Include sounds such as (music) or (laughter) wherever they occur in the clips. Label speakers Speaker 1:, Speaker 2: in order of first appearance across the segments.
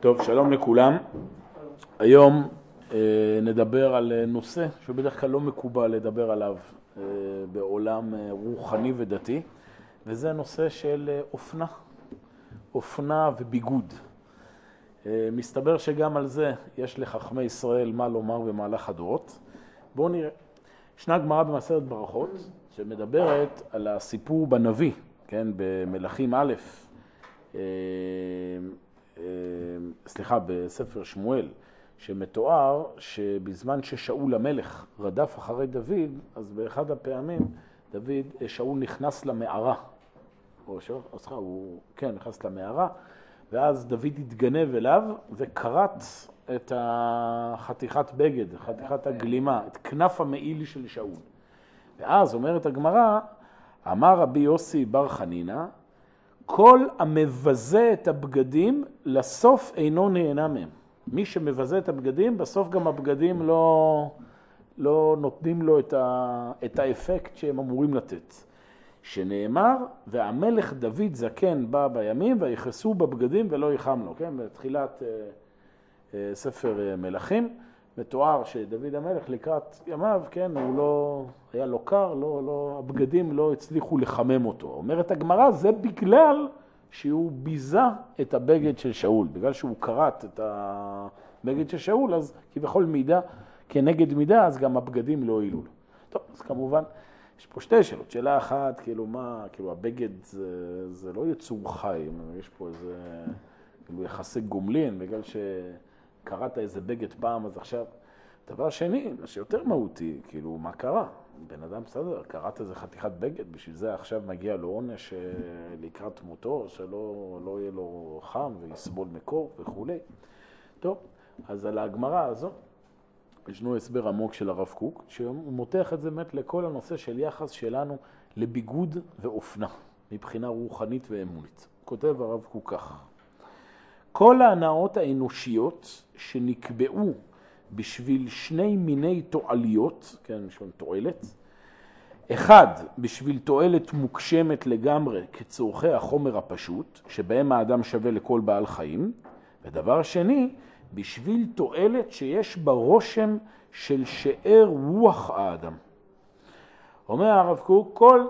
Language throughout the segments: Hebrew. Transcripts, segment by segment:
Speaker 1: טוב, שלום לכולם. היום אה, נדבר על אה, נושא שבדרך כלל לא מקובל לדבר עליו אה, בעולם אה, רוחני ודתי, וזה הנושא של אה, אופנה, אופנה וביגוד. אה, מסתבר שגם על זה יש לחכמי ישראל מה לומר במהלך הדורות. בואו נראה. ישנה גמרא במסרת ברכות שמדברת על הסיפור בנביא, כן, במלכים א', אה, סליחה, בספר שמואל, שמתואר שבזמן ששאול המלך רדף אחרי דוד, אז באחד הפעמים דוד, שאול נכנס למערה, או שאול, סליחה, הוא, כן, נכנס למערה, ואז דוד התגנב אליו וכרת את החתיכת בגד, חתיכת הגלימה, את כנף המעיל של שאול. ואז אומרת הגמרא, אמר רבי יוסי בר חנינא, כל המבזה את הבגדים, לסוף אינו נהנה מהם. מי שמבזה את הבגדים, בסוף גם הבגדים לא, לא נותנים לו את, ה, את האפקט שהם אמורים לתת. שנאמר, והמלך דוד זקן בא בימים ויכסו בבגדים ולא יחם לו, כן? בתחילת אה, אה, ספר אה, מלכים, מתואר שדוד המלך לקראת ימיו, כן, הוא לא, היה לו קר, לא, לא, הבגדים לא הצליחו לחמם אותו. אומרת הגמרא, זה בגלל שהוא ביזה את הבגד של שאול, בגלל שהוא כרת את הבגד של שאול, אז כביכול מידה כנגד מידה, אז גם הבגדים לא הועילו לו. טוב, אז כמובן, יש פה שתי שאלות. שאלה אחת, כאילו מה, כאילו הבגד זה, זה לא יצור חי, יש פה איזה, כאילו יחסי גומלין, בגלל שקראת איזה בגד פעם, אז עכשיו... דבר שני, מה שיותר מהותי, כאילו, מה קרה? בן אדם בסדר, קראת איזה חתיכת בגד, בשביל זה עכשיו מגיע לו עונש לקראת מותו, שלא לא יהיה לו חם ויסבול מקור וכולי. טוב, אז על ההגמרא הזו, ישנו הסבר עמוק של הרב קוק, שהוא מותח את זה באמת לכל הנושא של יחס שלנו לביגוד ואופנה, מבחינה רוחנית ואמונית. כותב הרב קוק כך: כל ההנאות האנושיות שנקבעו בשביל שני מיני תועליות, כן, בשביל תועלת. אחד, בשביל תועלת מוגשמת לגמרי כצורכי החומר הפשוט, שבהם האדם שווה לכל בעל חיים. ודבר שני, בשביל תועלת שיש בה רושם של שאר רוח האדם. אומר הרב קוק, כל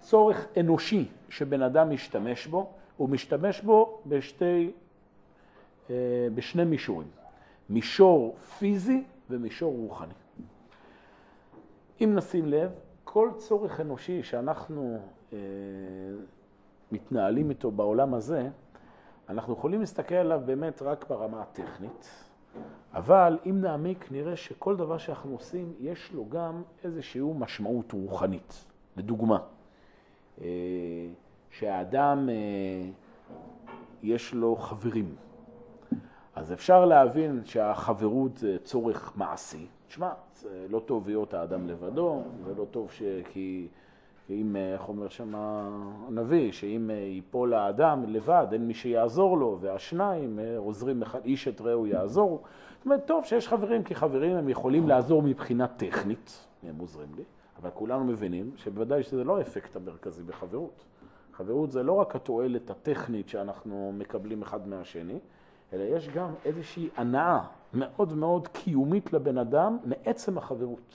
Speaker 1: צורך אנושי שבן אדם משתמש בו, הוא משתמש בו בשתי, בשני מישורים. מישור פיזי ומישור רוחני. אם נשים לב, כל צורך אנושי שאנחנו אה, מתנהלים איתו בעולם הזה, אנחנו יכולים להסתכל עליו באמת רק ברמה הטכנית, אבל אם נעמיק נראה שכל דבר שאנחנו עושים יש לו גם איזושהי משמעות רוחנית. לדוגמה, אה, שהאדם אה, יש לו חברים. אז אפשר להבין שהחברות זה צורך מעשי. תשמע, זה לא טוב להיות האדם לבדו, זה לא טוב ש... כי אם, איך אומר שם הנביא, שאם ייפול האדם לבד, אין מי שיעזור לו, והשניים עוזרים אחד, איש את רעהו יעזור. זאת אומרת, טוב שיש חברים, כי חברים הם יכולים לעזור מבחינה טכנית, הם עוזרים לי, אבל כולנו מבינים שבוודאי שזה לא האפקט המרכזי בחברות. חברות זה לא רק התועלת הטכנית שאנחנו מקבלים אחד מהשני, אלא יש גם איזושהי הנאה מאוד מאוד קיומית לבן אדם מעצם החברות,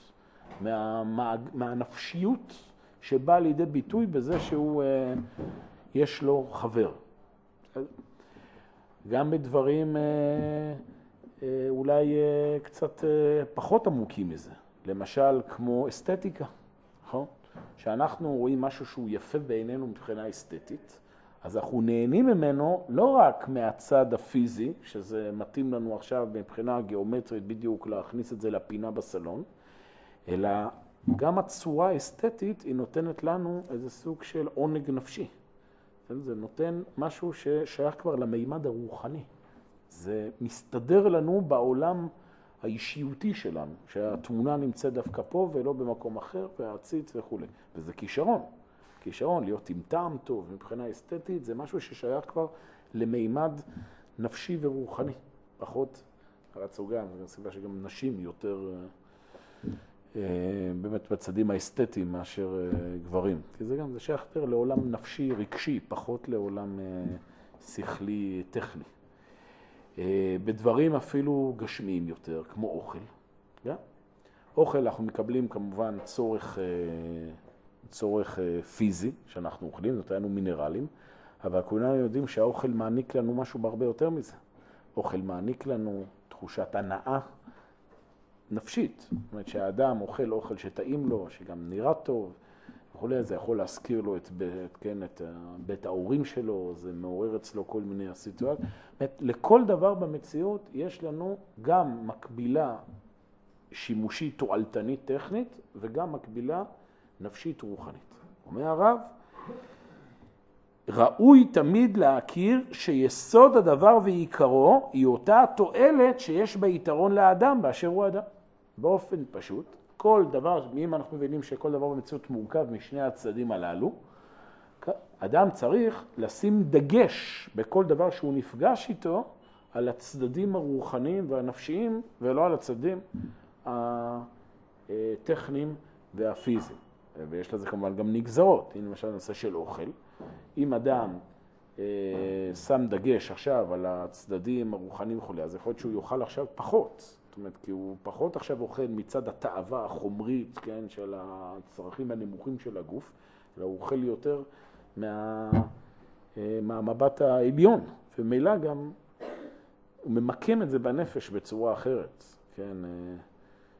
Speaker 1: מה, מהנפשיות שבאה לידי ביטוי בזה שהוא, יש לו חבר. גם בדברים אולי קצת פחות עמוקים מזה, למשל כמו אסתטיקה, נכון? שאנחנו רואים משהו שהוא יפה בעינינו מבחינה אסתטית, אז אנחנו נהנים ממנו לא רק מהצד הפיזי, שזה מתאים לנו עכשיו מבחינה גיאומטרית בדיוק להכניס את זה לפינה בסלון, אלא גם הצורה האסתטית היא נותנת לנו איזה סוג של עונג נפשי. זה נותן משהו ששייך כבר למימד הרוחני. זה מסתדר לנו בעולם האישיותי שלנו, שהתמונה נמצאת דווקא פה ולא במקום אחר, והעציץ וכולי. וזה כישרון. כישרון, להיות עם טעם טוב מבחינה אסתטית, זה משהו ששייך כבר למימד נפשי ורוחני, פחות חלת סוגריים, זו סיבה שגם נשים יותר אה, באמת בצדים האסתטיים מאשר אה, גברים. כי זה גם, זה שייך יותר לעולם נפשי רגשי, פחות לעולם אה, שכלי טכני. אה, בדברים אפילו גשמיים יותר, כמו אוכל. Yeah? אוכל אנחנו מקבלים כמובן צורך, אה, צורך פיזי שאנחנו אוכלים, זאת אומרת, מינרלים, אבל כולנו יודעים שהאוכל מעניק לנו משהו בהרבה יותר מזה. אוכל מעניק לנו תחושת הנאה נפשית. זאת אומרת שהאדם אוכל אוכל שטעים לו, שגם נראה טוב וכולי, זה יכול להזכיר לו את, בית, כן, את בית ההורים שלו, זה מעורר אצלו כל מיני סיטואציות. לכל דבר במציאות יש לנו גם מקבילה שימושית תועלתנית טכנית וגם מקבילה נפשית רוחנית. אומר הרב, ראוי תמיד להכיר שיסוד הדבר ועיקרו היא אותה התועלת שיש ביתרון לאדם באשר הוא אדם. באופן פשוט, כל דבר, אם אנחנו מבינים שכל דבר במציאות מורכב משני הצדדים הללו, אדם צריך לשים דגש בכל דבר שהוא נפגש איתו על הצדדים הרוחניים והנפשיים ולא על הצדדים הטכניים והפיזיים. ויש לזה כמובן גם נגזרות, הנה למשל נושא של אוכל. אם אדם אה, שם דגש עכשיו על הצדדים הרוחניים וכולי, אז יכול להיות שהוא יאכל עכשיו פחות. זאת אומרת, כי הוא פחות עכשיו אוכל מצד התאווה החומרית, כן, של הצרכים הנמוכים של הגוף, אלא הוא אוכל יותר מה, אה, מהמבט העליון, ומילא גם הוא ממקם את זה בנפש בצורה אחרת, כן, אה,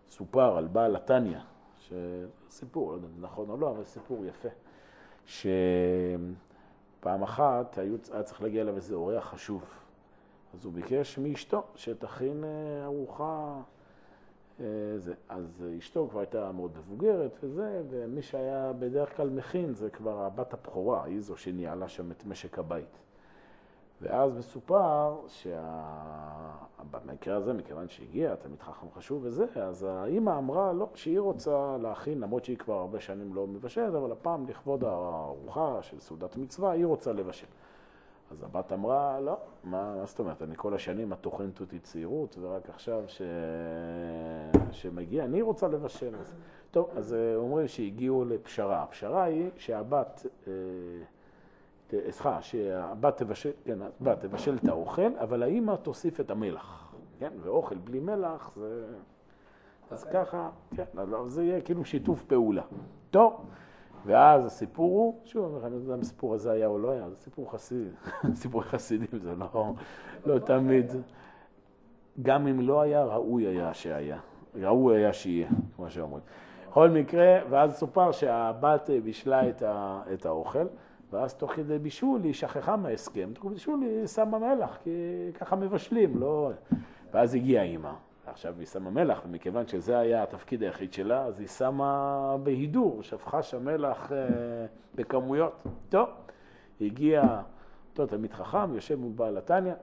Speaker 1: סופר על בעל התניא, שסיפור, לא יודע אם נכון או לא, אבל סיפור יפה, שפעם אחת היה צריך להגיע אליו איזה אורח חשוב. אז הוא ביקש מאשתו שתכין אה, ארוחה. אה, זה. אז אשתו כבר הייתה מאוד מבוגרת וזה, ומי שהיה בדרך כלל מכין זה כבר הבת הבכורה, היא זו שניהלה שם את משק הבית. ואז מסופר שבמקרה הזה, מכיוון שהגיע תלמיד חכם חשוב וזה, אז האימא אמרה לא, שהיא רוצה להכין, למרות שהיא כבר הרבה שנים לא מבשלת, אבל הפעם לכבוד הארוחה של סעודת מצווה, היא רוצה לבשל. אז הבת אמרה, לא, מה, מה זאת אומרת, אני כל השנים את טוחנת אותי צעירות, ורק עכשיו ש... שמגיע, אני רוצה לבשל. אז... טוב, אז אה, אומרים שהגיעו לפשרה. הפשרה היא שהבת, אה, סליחה, שהבת תבשל, כן, הבת תבשל את האוכל, אבל האימא תוסיף את המלח, כן, ואוכל בלי מלח זה... אז ככה, כן, אז זה יהיה כאילו שיתוף פעולה. טוב. ואז הסיפור הוא, שוב, אני לא יודע אם הסיפור הזה היה או לא היה, זה סיפור חסידי, (laughs) סיפור חסידים זה לא, לא תמיד, גם אם לא היה, ראוי היה שהיה, ראוי היה שיהיה, כמו שאומרים. בכל מקרה, ואז סופר שהבת בישלה את, ה, את האוכל, ואז תוך כדי בישול היא שכחה מההסכם, תוך כדי בישול היא שמה מלח, כי ככה מבשלים, לא... ואז הגיעה אימא. עכשיו היא שמה מלח, ומכיוון שזה היה התפקיד היחיד שלה, אז היא שמה בהידור, שפכה שם מלח אה, בכמויות. טוב, הגיע אותו תלמיד חכם, יושב מול בעל התניא,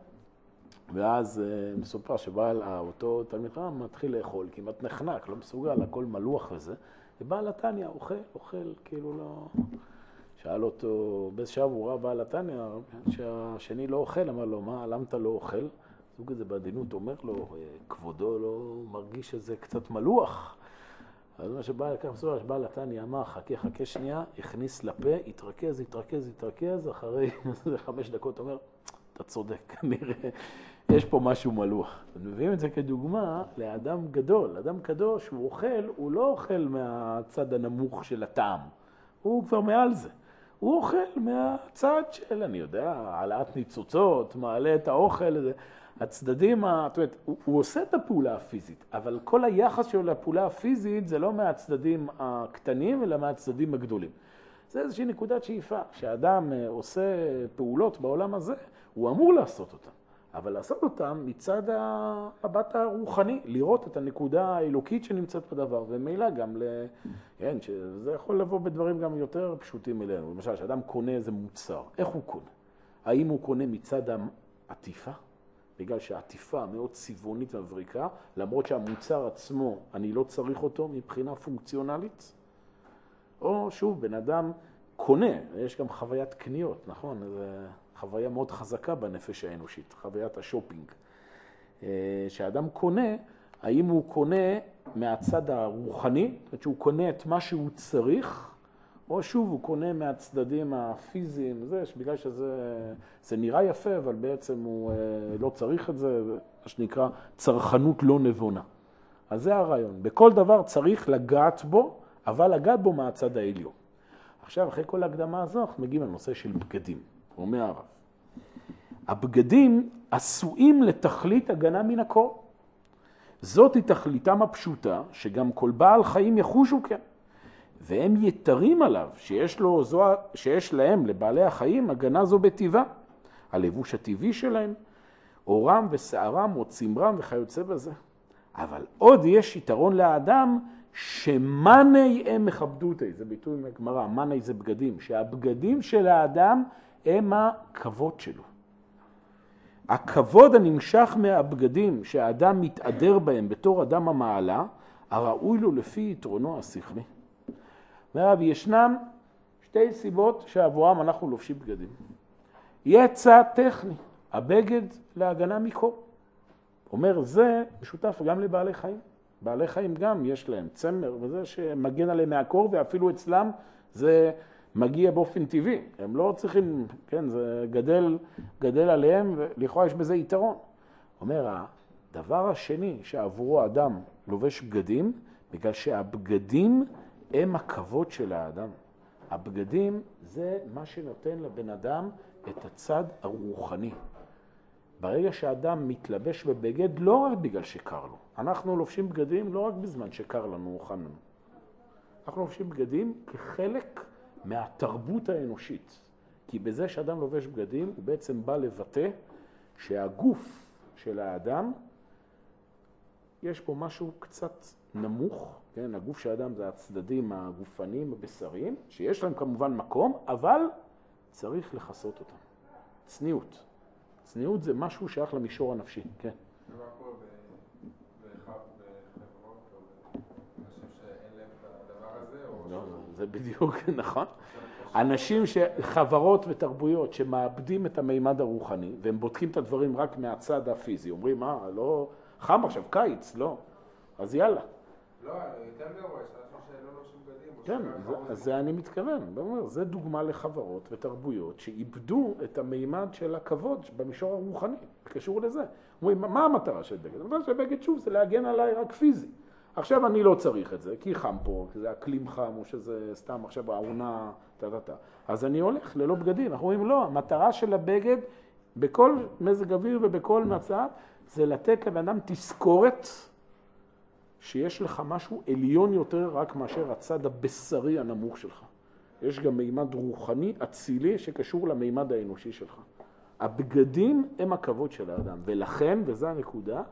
Speaker 1: ואז אה, מסופר שבעל, אותו תלמיד חכם מתחיל לאכול, כמעט נחנק, לא מסוגל, הכל מלוח וזה, ובעל התניא אוכל, אוכל, כאילו לא... שאל אותו, באיזה שעה הוא ראה בעל התניא, שהשני לא אוכל, אמר לו, מה, למה אתה לא אוכל? הזוג הזה בעדינות אומר לו, כבודו לא מרגיש שזה קצת מלוח. אז מה שבא לקח בסופו שבא לתניא אמר, חכה, חכה שנייה, הכניס לפה, התרכז, התרכז, התרכז, אחרי (laughs) חמש דקות אומר, אתה צודק, (laughs) כנראה יש פה משהו מלוח. מביאים את זה כדוגמה לאדם גדול. אדם קדוש, הוא אוכל, הוא לא אוכל מהצד הנמוך של הטעם, הוא כבר מעל זה. הוא אוכל מהצד של, אני יודע, העלאת ניצוצות, מעלה את האוכל, הצדדים, זאת אומרת, הוא, הוא עושה את הפעולה הפיזית, אבל כל היחס שלו לפעולה הפיזית זה לא מהצדדים הקטנים, אלא מהצדדים הגדולים. זה איזושהי נקודת שאיפה, כשאדם אה, עושה פעולות בעולם הזה, הוא אמור לעשות אותן, אבל לעשות אותן מצד המבט הרוחני, לראות את הנקודה האלוקית שנמצאת בדבר, ומילא גם ל... כן, שזה יכול לבוא בדברים גם יותר פשוטים אלינו. למשל, כשאדם קונה איזה מוצר, איך הוא קונה? האם הוא קונה מצד העטיפה? בגלל שהעטיפה מאוד צבעונית ומבריקה, למרות שהמוצר עצמו, אני לא צריך אותו מבחינה פונקציונלית, או שוב, בן אדם קונה, יש גם חוויית קניות, נכון? זו חוויה מאוד חזקה בנפש האנושית, חוויית השופינג. אה, כשאדם קונה, האם הוא קונה מהצד הרוחני, זאת אומרת שהוא קונה את מה שהוא צריך, או שוב הוא קונה מהצדדים הפיזיים, זה, בגלל שזה נראה יפה, אבל בעצם הוא אה, לא צריך את זה, מה שנקרא צרכנות לא נבונה. אז זה הרעיון. בכל דבר צריך לגעת בו, אבל לגעת בו מהצד העליון. עכשיו, אחרי כל ההקדמה הזו, אנחנו מגיעים לנושא של בגדים. אומר הרב. הבגדים עשויים לתכלית הגנה מן הקור. זאת היא תכליתם הפשוטה, שגם כל בעל חיים יחושו כן. והם יתרים עליו, שיש, לו, זו, שיש להם, לבעלי החיים, הגנה זו בטבעה. הלבוש הטבעי שלהם, אורם ושערם או צמרם וכיוצא בזה. אבל עוד יש יתרון לאדם שמאני הם מכבדותי, זה ביטוי מהגמרא, מאני זה בגדים, שהבגדים של האדם הם הכבוד שלו. הכבוד הנמשך מהבגדים שהאדם מתהדר בהם בתור אדם המעלה, הראוי לו לפי יתרונו השכלי. אומר ישנם שתי סיבות שעבורם אנחנו לובשים בגדים. יצא טכני, הבגד להגנה מקור. אומר, זה משותף גם לבעלי חיים. בעלי חיים גם יש להם צמר וזה שמגן עליהם מהקור, ואפילו אצלם זה מגיע באופן טבעי. הם לא צריכים, כן, זה גדל, גדל עליהם, ולכאורה יש בזה יתרון. אומר, הדבר השני שעבורו האדם לובש בגדים, בגלל שהבגדים הם הכבוד של האדם. הבגדים זה מה שנותן לבן אדם את הצד הרוחני. ברגע שאדם מתלבש בבגד, לא רק בגלל שקר לו. אנחנו לובשים בגדים לא רק בזמן שקר לנו או חם לנו. אנחנו לובשים בגדים כחלק מהתרבות האנושית. כי בזה שאדם לובש בגדים, הוא בעצם בא לבטא שהגוף של האדם, יש בו משהו קצת נמוך, כן? הגוף של האדם זה הצדדים הגופניים, הבשריים, שיש להם כמובן מקום, אבל צריך לכסות אותם. צניעות. צניעות זה משהו שייך למישור הנפשי, כן. לא, זה בדיוק, (laughs) נכון. אנשים, ש... חברות ותרבויות שמאבדים את המימד הרוחני, והם בודקים את הדברים רק מהצד הפיזי, אומרים, מה, לא, חם עכשיו, קיץ, לא. אז יאללה.
Speaker 2: לא, יותר גרוע, יש אנשים שלא לובשים בגדים.
Speaker 1: כן, אז זה אני מתכוון. זה דוגמה לחברות ותרבויות שאיבדו את המימד של הכבוד במישור הרוחני, קשור לזה. אומרים, מה המטרה של בגד? המטרה של בגד, שוב, זה להגן עליי רק פיזי. עכשיו אני לא צריך את זה, כי חם פה, כי זה אקלים חם, או שזה סתם עכשיו העונה, טה-טה-טה. אז אני הולך ללא בגדים. אנחנו אומרים, לא, המטרה של הבגד, בכל מזג אוויר ובכל מצב, זה לתת לבן אדם תזכורת שיש לך משהו עליון יותר רק מאשר הצד הבשרי הנמוך שלך. יש גם מימד רוחני, אצילי, שקשור למימד האנושי שלך. הבגדים הם הכבוד של האדם, ולכן, וזו הנקודה,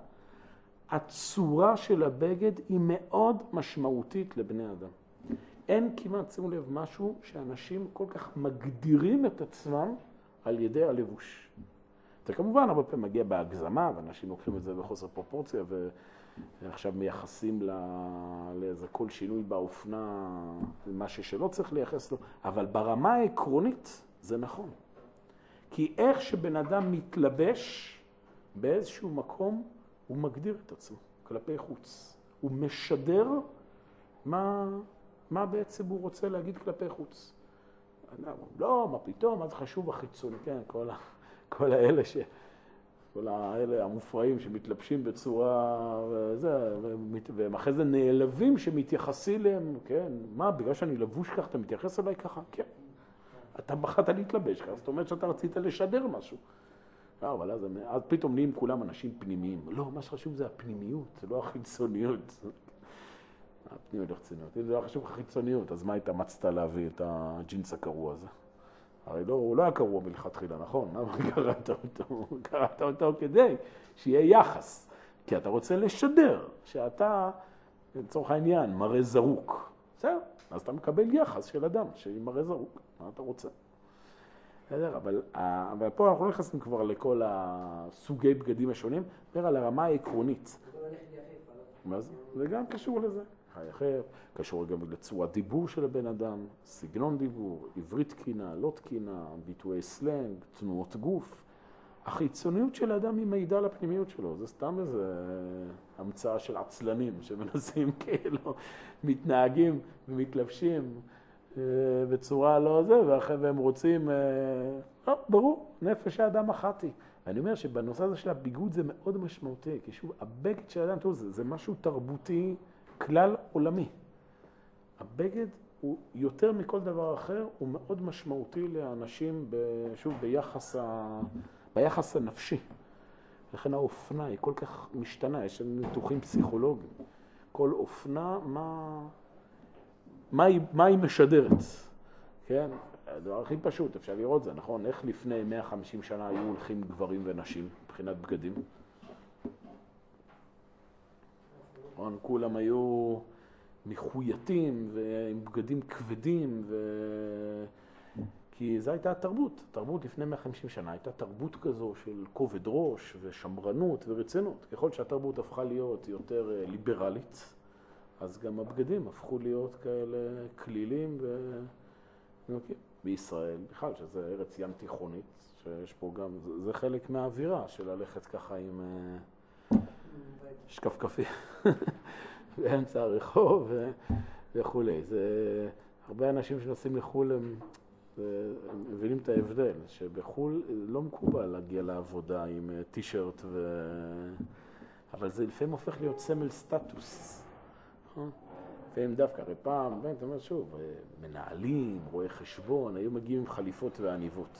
Speaker 1: הצורה של הבגד היא מאוד משמעותית לבני אדם. אין כמעט, שימו לב, משהו שאנשים כל כך מגדירים את עצמם על ידי הלבוש. זה כמובן הרבה פעמים מגיע בהגזמה, ואנשים לוקחים את זה בחוסר פרופורציה, ועכשיו מייחסים לאיזה כל שינוי באופנה, משהו שלא צריך לייחס לו, אבל ברמה העקרונית זה נכון. כי איך שבן אדם מתלבש באיזשהו מקום, הוא מגדיר את עצמו כלפי חוץ. הוא משדר מה, מה בעצם הוא רוצה להגיד כלפי חוץ. לא, מה פתאום, מה זה חשוב החיצוני, כן, כל, ה, כל האלה ש... כל האלה המופרעים שמתלבשים בצורה, וזה, והם אחרי זה נעלבים שמתייחסים אליהם, כן, מה, בגלל שאני לבוש ככה, אתה מתייחס אליי ככה? כן. אתה בחרת להתלבש ככה, זאת אומרת שאתה רצית לשדר משהו. לא, אבל אז, אז פתאום נהיים כולם אנשים פנימיים. לא, מה שחשוב זה הפנימיות, זה לא החיצוניות. הפנימיות החיצוניות. אם זה לא חשוב החיצוניות, אז מה התאמצת להביא את הג'ינס הקרוע הזה? הרי לא, הוא לא היה קרוע מלכתחילה, נכון? למה קראת אותו? קראת אותו כדי שיהיה יחס. כי אתה רוצה לשדר שאתה, לצורך העניין, מראה זרוק. בסדר, אז אתה מקבל יחס של אדם שהיא מראה זרוק. מה אתה רוצה? בסדר, אבל, אבל פה אנחנו לא נכנסים כבר לכל הסוגי בגדים השונים, נדבר על הרמה העקרונית. מה זה? זה גם קשור לזה. היחף, קשור גם לצורת דיבור של הבן אדם, סגנון דיבור, עברית תקינה, לא תקינה, ביטויי סלנג, תנועות גוף. החיצוניות של האדם היא מעידה לפנימיות שלו, זה סתם איזה המצאה של עצלנים שמנסים (laughs) כאילו, מתנהגים ומתלבשים אה, בצורה לא זה, ואחרי והם רוצים, אה, לא, ברור, נפש האדם אחת היא. אני אומר שבנושא הזה של הביגוד זה מאוד משמעותי, כי שוב, הבגד של האדם, תראו, זה, זה משהו תרבותי כלל עולמי. הבגד הוא יותר מכל דבר אחר, הוא מאוד משמעותי לאנשים, ב, שוב, ביחס, ה, ביחס הנפשי. לכן האופנה היא כל כך משתנה, יש ניתוחים פסיכולוגיים. כל אופנה, מה, מה, היא, מה היא משדרת, כן? הדבר הכי פשוט, אפשר לראות זה, נכון? איך לפני 150 שנה היו הולכים גברים ונשים מבחינת בגדים? נכון? כולם היו מחוייתים ועם בגדים כבדים, ו... כי זו הייתה התרבות. התרבות לפני 150 שנה הייתה תרבות כזו של כובד ראש ושמרנות ורצינות. ככל שהתרבות הפכה להיות יותר אה, ליברלית, אז גם הבגדים הפכו להיות כאלה כלילים ו... בישראל, בכלל, שזה ארץ ים תיכונית, שיש פה גם, זה, חלק מהאווירה של ללכת ככה עם אה, שקפקפים באמצע הרחוב וכולי. זה, הרבה אנשים שנוסעים לחו"ל הם, הם מבינים את ההבדל, שבחו"ל לא מקובל להגיע לעבודה עם טישרט אה, ו... אבל זה לפעמים הופך להיות סמל סטטוס. והם דווקא, הרי פעם, אתה אומר שוב, אה, מנהלים, רואי חשבון, היו מגיעים עם חליפות ועניבות.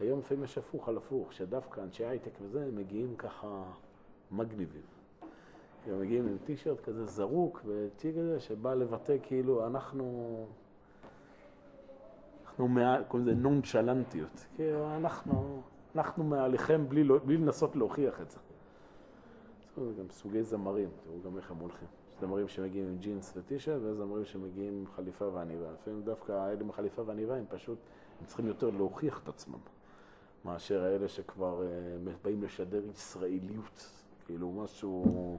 Speaker 1: היום לפעמים יש הפוך על הפוך, שדווקא אנשי הייטק וזה, מגיעים ככה מגניבים. הם מגיעים עם טישרט כזה זרוק וטי כזה, שבא לבטא כאילו אנחנו, אנחנו מעל, קוראים לזה נונצ'לנטיות. כאילו אנחנו, אנחנו מעליכם בלי, לא, בלי לנסות להוכיח את זה. זה גם סוגי זמרים, תראו גם איך הם הולכים. זמרים שמגיעים עם ג'ינס וטישרט, וזמרים שמגיעים עם חליפה ועניבה. לפעמים דווקא האלה עם החליפה ועניבה הם פשוט, הם צריכים יותר להוכיח את עצמם, מאשר האלה שכבר uh, באים לשדר ישראליות, כאילו משהו...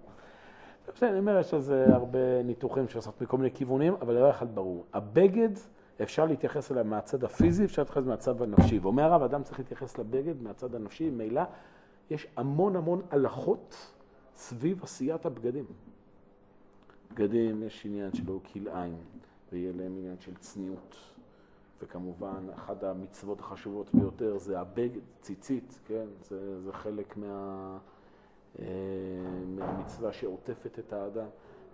Speaker 1: בסדר, אני אומר, יש לזה הרבה ניתוחים שעושות מכל מיני כיוונים, אבל דבר אחד ברור, הבגד, אפשר להתייחס אליו מהצד הפיזי, אפשר להתייחס מהצד הנפשי. ואומר הרב, אדם צריך להתייחס לבגד מהצד הנפשי, ממילא יש המון המון הלכות סביב עשיית הבגדים. בגדים יש עניין של לא כלאיים, ויהיה להם עניין של צניעות. וכמובן, אחת המצוות החשובות ביותר זה הבגד, ציצית, כן? זה, זה חלק מה, מהמצווה שעוטפת את האדם.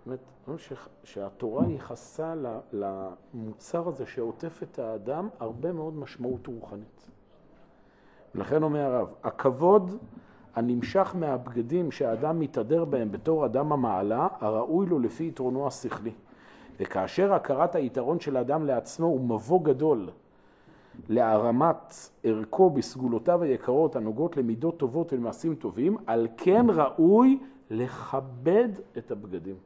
Speaker 1: זאת אומרת, שהתורה ייחסה למוצר הזה שעוטף את האדם הרבה מאוד משמעות רוחנית. ולכן אומר הרב, הכבוד הנמשך מהבגדים שהאדם מתהדר בהם בתור אדם המעלה, הראוי לו לפי יתרונו השכלי. וכאשר הכרת היתרון של האדם לעצמו הוא מבוא גדול להרמת ערכו בסגולותיו היקרות הנוגעות למידות טובות ולמעשים טובים, על כן ראוי לכבד את הבגדים.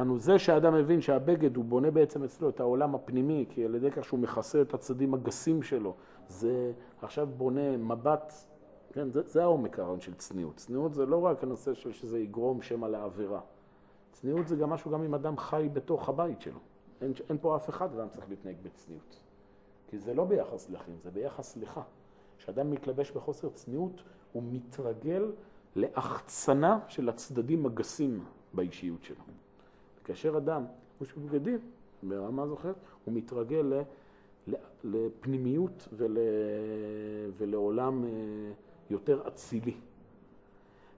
Speaker 1: אנו זה שהאדם מבין שהבגד הוא בונה בעצם אצלו את העולם הפנימי, כי על ידי כך שהוא מכסה את הצדדים הגסים שלו, זה עכשיו בונה מבט כן, זה, זה העומק הרעיון של צניעות. צניעות זה לא רק הנושא של שזה יגרום שמא לעבירה. צניעות זה גם משהו, גם אם אדם חי בתוך הבית שלו. אין, אין פה אף אחד ואדם צריך להתנהג בצניעות. כי זה לא ביחס לאחים, זה ביחס לך. כשאדם מתלבש בחוסר צניעות, הוא מתרגל להחצנה של הצדדים הגסים באישיות שלו. כאשר אדם, כמו שבגדים, ברמה זוכרת, הוא מתרגל לפנימיות ול, ולעולם אה, יותר אצילי.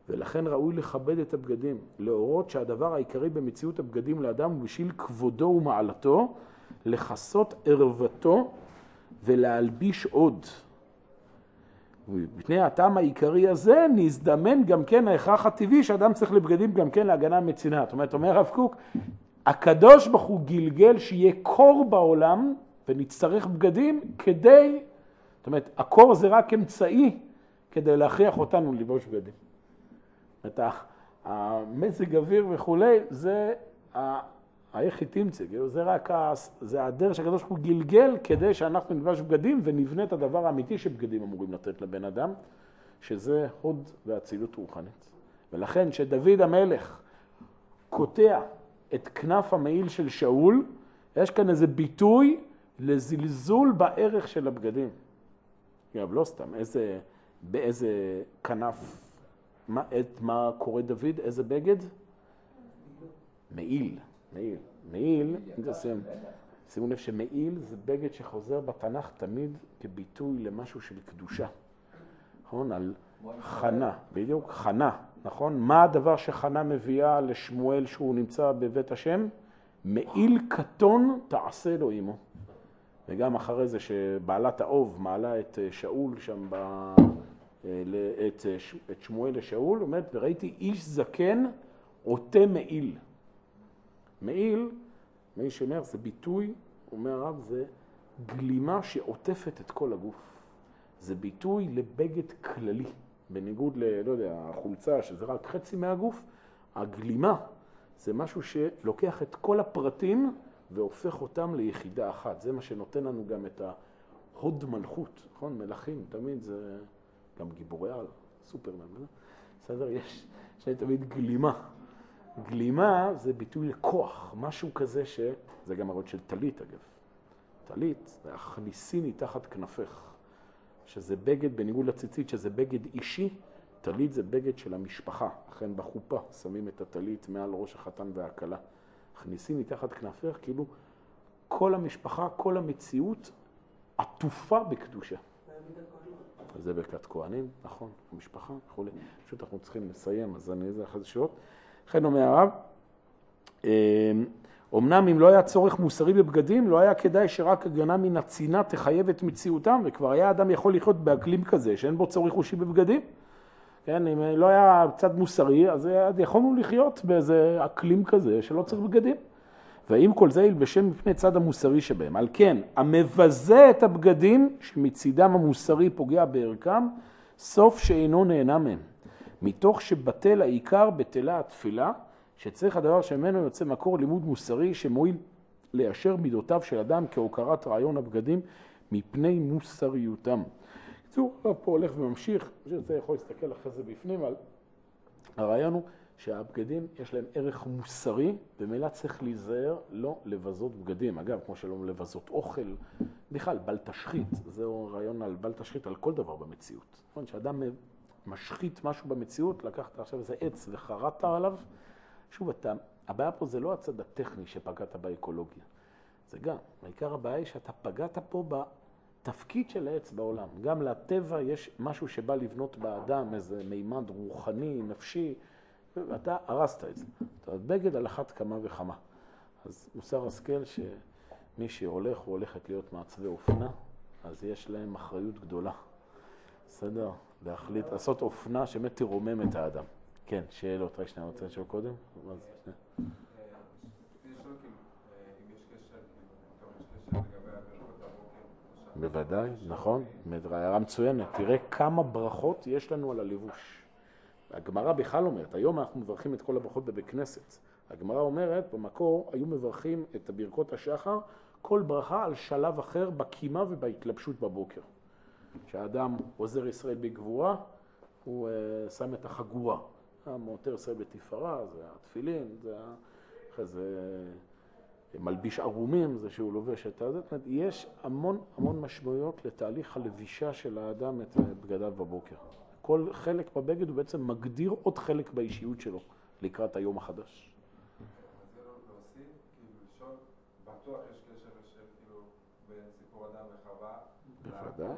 Speaker 1: ולכן ראוי לכבד את הבגדים, להורות שהדבר העיקרי במציאות הבגדים לאדם הוא בשביל כבודו ומעלתו, לכסות ערוותו ולהלביש עוד. ובפני הטעם העיקרי הזה נזדמן גם כן ההכרח הטבעי שאדם צריך לבגדים גם כן להגנה מצנעה. זאת אומרת, אומר הרב קוק, הקדוש ברוך הוא גלגל שיהיה קור בעולם ונצטרך בגדים כדי, זאת אומרת, הקור זה רק אמצעי כדי להכריח אותנו לבוש בגדים. זאת אומרת, המזג אוויר וכולי, זה האיך היא תמצא, כאילו זה רק, זה הדרך שהקדוש ברוך הוא גלגל כדי שאנחנו נלבש בגדים ונבנה את הדבר האמיתי שבגדים אמורים לתת לבן אדם, שזה הוד ואצילות רוחנית. ולכן שדוד המלך קוטע את כנף המעיל של שאול, יש כאן איזה ביטוי לזלזול בערך של הבגדים. אגב, לא סתם, איזה... באיזה כנף, מה, את מה קורא דוד, איזה בגד? מעיל, מעיל, מעיל, שימו לב שמעיל זה בגד שחוזר בתנ"ך תמיד כביטוי למשהו של קדושה. נכון? על חנה, בדיוק, חנה, נכון? מה הדבר שחנה מביאה לשמואל שהוא נמצא בבית השם? מעיל קטון תעשה לו עמו. וגם אחרי זה שבעלת האוב מעלה את אה, שאול שם, ב... אה, אה, את שמואל לשאול, אומרת, וראיתי איש זקן עוטה מעיל. מעיל, מי שאומר, זה ביטוי, אומר הרב, זה גלימה שעוטפת את כל הגוף. זה ביטוי לבגד כללי. בניגוד ל... לא יודע, החולצה, שזה רק חצי מהגוף, הגלימה זה משהו שלוקח את כל הפרטים והופך אותם ליחידה אחת. זה מה שנותן לנו גם את ההוד מלכות, נכון? מלכים, תמיד זה גם גיבורי על, סופרמן? בסדר? יש, יש תמיד גלימה. גלימה זה ביטוי לכוח, משהו כזה ש... זה גם הרות של טלית אגב. טלית זה הכניסיני תחת כנפך. שזה בגד, בניגוד לציצית, שזה בגד אישי, טלית זה בגד של המשפחה. לכן בחופה שמים את הטלית מעל ראש החתן והכלה. מכניסים מתחת כנפך, כאילו כל המשפחה, כל המציאות עטופה בקדושה. זה ברכת כהנים, נכון, המשפחה וכו'. פשוט אנחנו צריכים לסיים, אז אני איזה אחרי זה שעות. לכן אומר הרב, אמ, אמנם אם לא היה צורך מוסרי בבגדים, לא היה כדאי שרק הגנה מן הצינה תחייב את מציאותם, וכבר היה אדם יכול לחיות באקלים כזה, שאין בו צורך חושי בבגדים. כן, אם לא היה קצת מוסרי, אז יכולנו לחיות באיזה אקלים כזה שלא צריך בגדים. ואם כל זה ילבשם מפני צד המוסרי שבהם. על כן, המבזה את הבגדים שמצידם המוסרי פוגע בערכם, סוף שאינו נהנה מהם. מתוך שבטל העיקר בטלה התפילה, שצריך הדבר שממנו יוצא מקור לימוד מוסרי שמועיל ליישר מידותיו של אדם כהוקרת רעיון הבגדים מפני מוסריותם. בקיצור, פה הולך וממשיך, מי שרוצה יכול להסתכל אחרי זה בפנים, אבל הרעיון הוא שהבגדים יש להם ערך מוסרי, ומילא צריך להיזהר לא לבזות בגדים. אגב, כמו שלא לבזות אוכל, בכלל, בל תשחית, זהו רעיון על בל תשחית על כל דבר במציאות. נכון, שאדם משחית משהו במציאות, לקחת עכשיו איזה עץ וחרטת עליו, שוב, אתה, הבעיה פה זה לא הצד הטכני שפגעת באקולוגיה, זה גם, העיקר הבעיה היא שאתה פגעת פה בתפקיד של העץ בעולם. גם לטבע יש משהו שבא לבנות באדם, איזה מימד רוחני, נפשי, ואתה הרסת את זה. אומרת, בגד על אחת כמה וכמה. אז מוסר השכל שמי שהולך או הולכת להיות מעצבי אופנה, אז יש להם אחריות גדולה. בסדר? להחליט, לעשות אופנה שבאמת תרומם את האדם. כן, שאלות. רק שנייה, רוצה לשאול קודם? בוודאי, נכון, הערה מצוינת. תראה כמה ברכות יש לנו על הלבוש. הגמרא בכלל אומרת, היום אנחנו מברכים את כל הברכות בבית כנסת. הגמרא אומרת, במקור היו מברכים את ברכות השחר, כל ברכה על שלב אחר בקימה ובהתלבשות בבוקר. כשאדם עוזר ישראל בגבורה, הוא uh, שם את החגורה. המעוטר ישראל בתפארה, זה התפילין, זה אחרי זה מלביש ערומים, זה שהוא לובש את הזה. זאת אומרת, יש המון המון משמעויות לתהליך הלבישה של האדם את בגדיו בבוקר. כל חלק בבגד הוא בעצם מגדיר עוד חלק באישיות שלו לקראת היום החדש. בוודאי,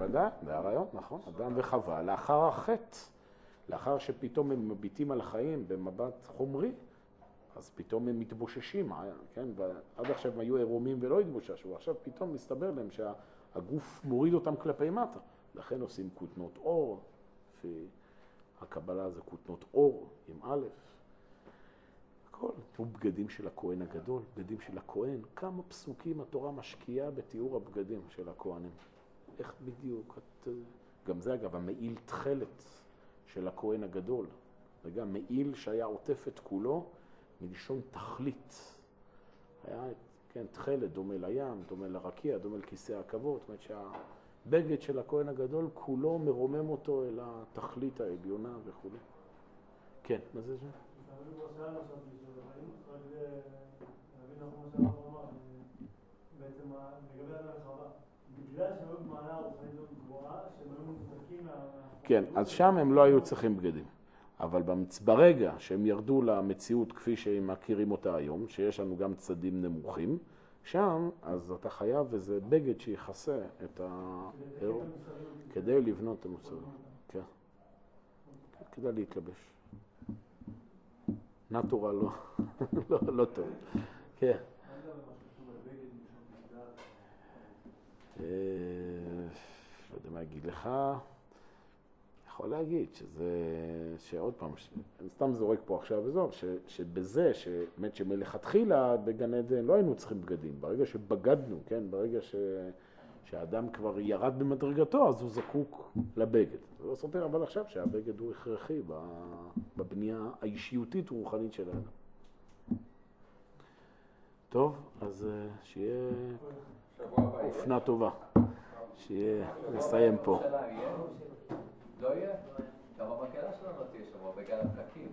Speaker 1: בוודאי, זה הרעיון, נכון, אדם וחווה לאחר החטא. לאחר שפתאום הם מביטים על החיים במבט חומרי, אז פתאום הם מתבוששים, כן? ועד עכשיו הם היו עירומים ולא התבוששו, עכשיו פתאום מסתבר להם שהגוף מוריד אותם כלפי מטה. לכן עושים כותנות אור, לפי הקבלה זה כותנות אור עם א', הכל. תראו בגדים של הכהן הגדול, בגדים של הכהן, כמה פסוקים התורה משקיעה בתיאור הבגדים של הכהנים. איך בדיוק, את... גם זה אגב, המעיל תכלת. של הכהן הגדול, וגם מעיל שהיה עוטף את כולו מלשון תכלית. היה, כן, תכלת דומה לים, דומה לרקיע, דומה לכיסא הכבוד, זאת אומרת שהבגד של הכהן הגדול כולו מרומם אותו אל התכלית העליונה וכו'. כן, מה זה זה? בעצם כן, אז שם הם לא היו צריכים בגדים. אבל ברגע שהם ירדו למציאות כפי שהם מכירים אותה היום, שיש לנו גם צדים נמוכים, שם, אז אתה חייב איזה בגד שיכסה את ה... כדי לבנות את המוצרים. כן. כדאי להתלבש. נטורל לא, (laughs) לא, לא טוב. כן. אה, לא יודע מה אגיד לך. יכול להגיד שזה, שעוד פעם, אני סתם זורק פה עכשיו וזהו, שבזה, שבאמת שמלכתחילה בגן עדן לא היינו צריכים בגדים. ברגע שבגדנו, כן, ברגע ש, שהאדם כבר ירד במדרגתו, אז הוא זקוק לבגד. זה לא סותר אבל עכשיו שהבגד הוא הכרחי בבנייה האישיותית רוחנית של האדם. טוב, אז אה, שיהיה אופנה טובה. שיהיה, נסיים פה.
Speaker 3: לא יהיה? גם המקהלה שלנו לא תהיה שבוע בגלל הפקקים.